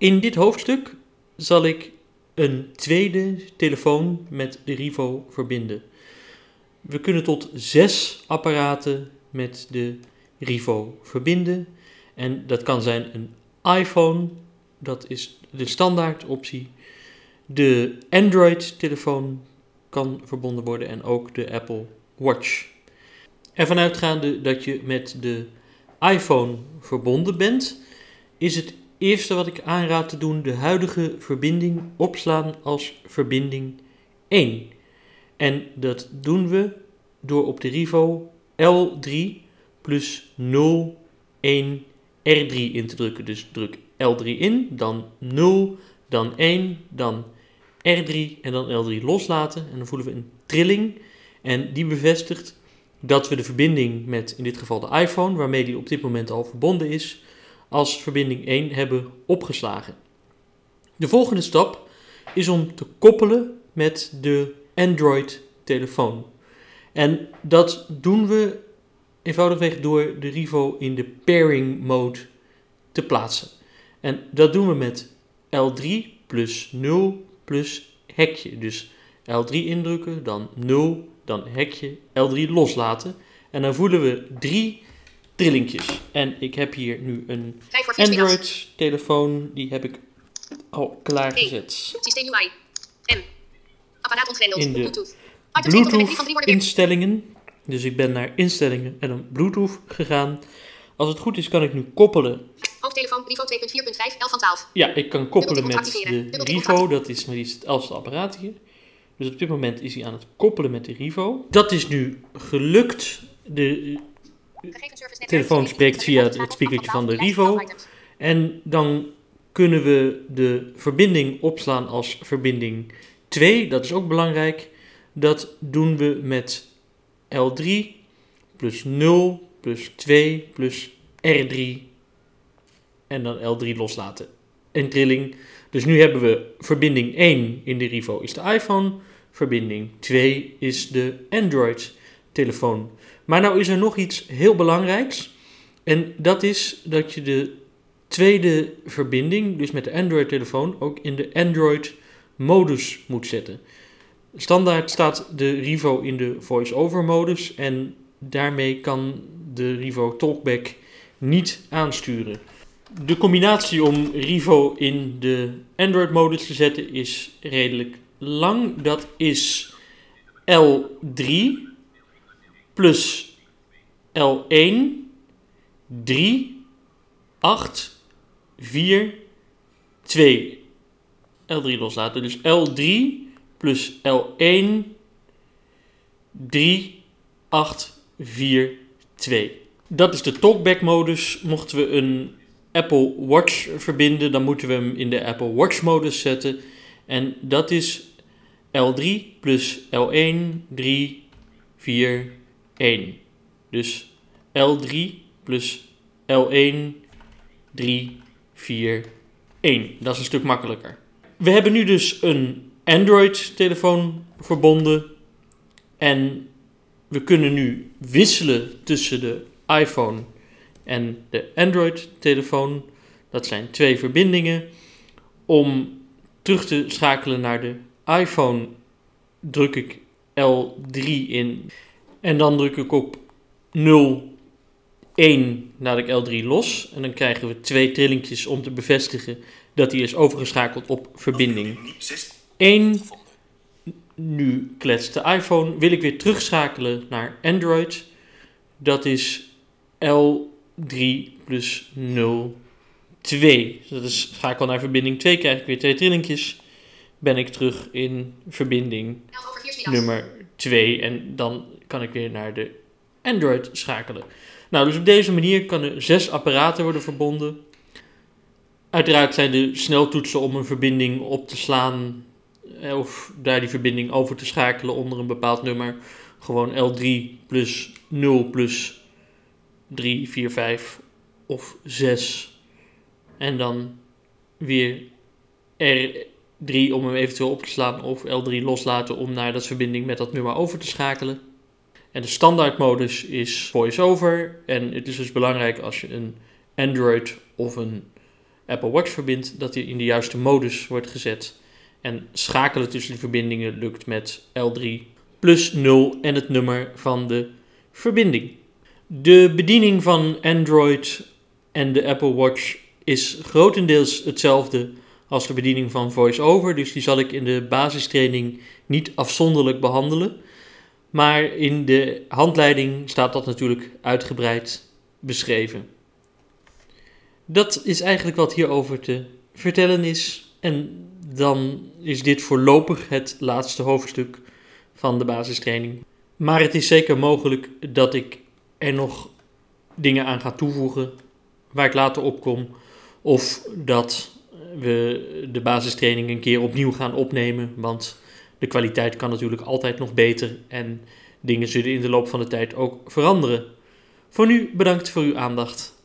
In dit hoofdstuk zal ik een tweede telefoon met de Rivo verbinden. We kunnen tot zes apparaten met de Rivo verbinden. En dat kan zijn een iPhone, dat is de standaard optie. De Android-telefoon kan verbonden worden en ook de Apple Watch. Ervan uitgaande dat je met de iPhone verbonden bent, is het eerste wat ik aanraad te doen de huidige verbinding opslaan als verbinding 1. En dat doen we door op de Rivo L3 plus 0, 1, R3 in te drukken. Dus druk L3 in, dan 0, dan 1, dan R3 en dan L3 loslaten. En dan voelen we een trilling. En die bevestigt dat we de verbinding met in dit geval de iPhone, waarmee die op dit moment al verbonden is, als verbinding 1 hebben opgeslagen. De volgende stap is om te koppelen met de Android-telefoon. En dat doen we eenvoudigweg door de Rivo in de pairing mode te plaatsen. En dat doen we met L3 plus 0 plus hekje. Dus L3 indrukken, dan 0, dan hekje, L3 loslaten. En dan voelen we 3 trillingetjes. En ik heb hier nu een Android-telefoon. Die heb ik al klaargezet. Systeem UI. M. Apparaat ontgrendeld. In de Bluetooth-instellingen. Dus ik ben naar instellingen en dan Bluetooth gegaan. Als het goed is, kan ik nu koppelen. Hoofdtelefoon, Rivo 2.4.5, 11 van 12. Ja, ik kan koppelen met de Rivo. Dat is maar liefst het 11e apparaat hier. Dus op dit moment is hij aan het koppelen met de Rivo. Dat is nu gelukt. De telefoon spreekt via het speakertje van de Rivo. En dan kunnen we de verbinding opslaan als verbinding 2. Dat is ook belangrijk. Dat doen we met L3 plus 0 plus 2 plus R3 en dan L3 loslaten. Een trilling. Dus nu hebben we verbinding 1 in de Rivo is de iPhone. Verbinding 2 is de Android telefoon. Maar nou is er nog iets heel belangrijks. En dat is dat je de tweede verbinding, dus met de Android-telefoon, ook in de Android-modus moet zetten. Standaard staat de Rivo in de voice-over-modus en daarmee kan de Rivo Talkback niet aansturen. De combinatie om Rivo in de Android-modus te zetten is redelijk lang. Dat is L3 plus L1 3 8 4 2 L3 loslaten. Dus L3 plus L1 3 8 4 2. Dat is de talkback modus. Mochten we een Apple Watch verbinden, dan moeten we hem in de Apple Watch modus zetten. En dat is L3 plus L1 3 4 1. Dus L3 plus L1 3 4 1. Dat is een stuk makkelijker. We hebben nu dus een Android-telefoon verbonden. En we kunnen nu wisselen tussen de iPhone en de Android-telefoon. Dat zijn twee verbindingen. Om terug te schakelen naar de iPhone druk ik L3 in. En dan druk ik op 0, 1, laat ik L3 los. En dan krijgen we twee trillingjes om te bevestigen dat hij is overgeschakeld op verbinding 1. Nu kletst de iPhone. Wil ik weer terugschakelen naar Android. Dat is L3 plus 0, 2. Dus dat is schakel naar verbinding 2. Krijg ik weer twee trillingjes. Ben ik terug in verbinding 11 over 4 middags. nummer 2 en dan kan ik weer naar de Android schakelen. Nou, dus op deze manier kan er zes apparaten worden verbonden. Uiteraard zijn de sneltoetsen om een verbinding op te slaan eh, of daar die verbinding over te schakelen onder een bepaald nummer. Gewoon L3 plus 0 plus 3, 4, 5 of 6. En dan weer R3 om hem eventueel op te slaan of L3 loslaten om naar dat verbinding met dat nummer over te schakelen. En de standaardmodus is voice-over. En het is dus belangrijk als je een Android of een Apple Watch verbindt, dat die in de juiste modus wordt gezet. En schakelen tussen de verbindingen lukt met L3 plus 0 en het nummer van de verbinding. De bediening van Android en de Apple Watch is grotendeels hetzelfde als de bediening van VoiceOver, dus die zal ik in de basistraining niet afzonderlijk behandelen. Maar in de handleiding staat dat natuurlijk uitgebreid beschreven. Dat is eigenlijk wat hierover te vertellen is. En dan is dit voorlopig het laatste hoofdstuk van de basistraining. Maar het is zeker mogelijk dat ik er nog dingen aan ga toevoegen waar ik later op kom. Of dat we de basistraining een keer opnieuw gaan opnemen. Want de kwaliteit kan natuurlijk altijd nog beter. En dingen zullen in de loop van de tijd ook veranderen. Voor nu bedankt voor uw aandacht.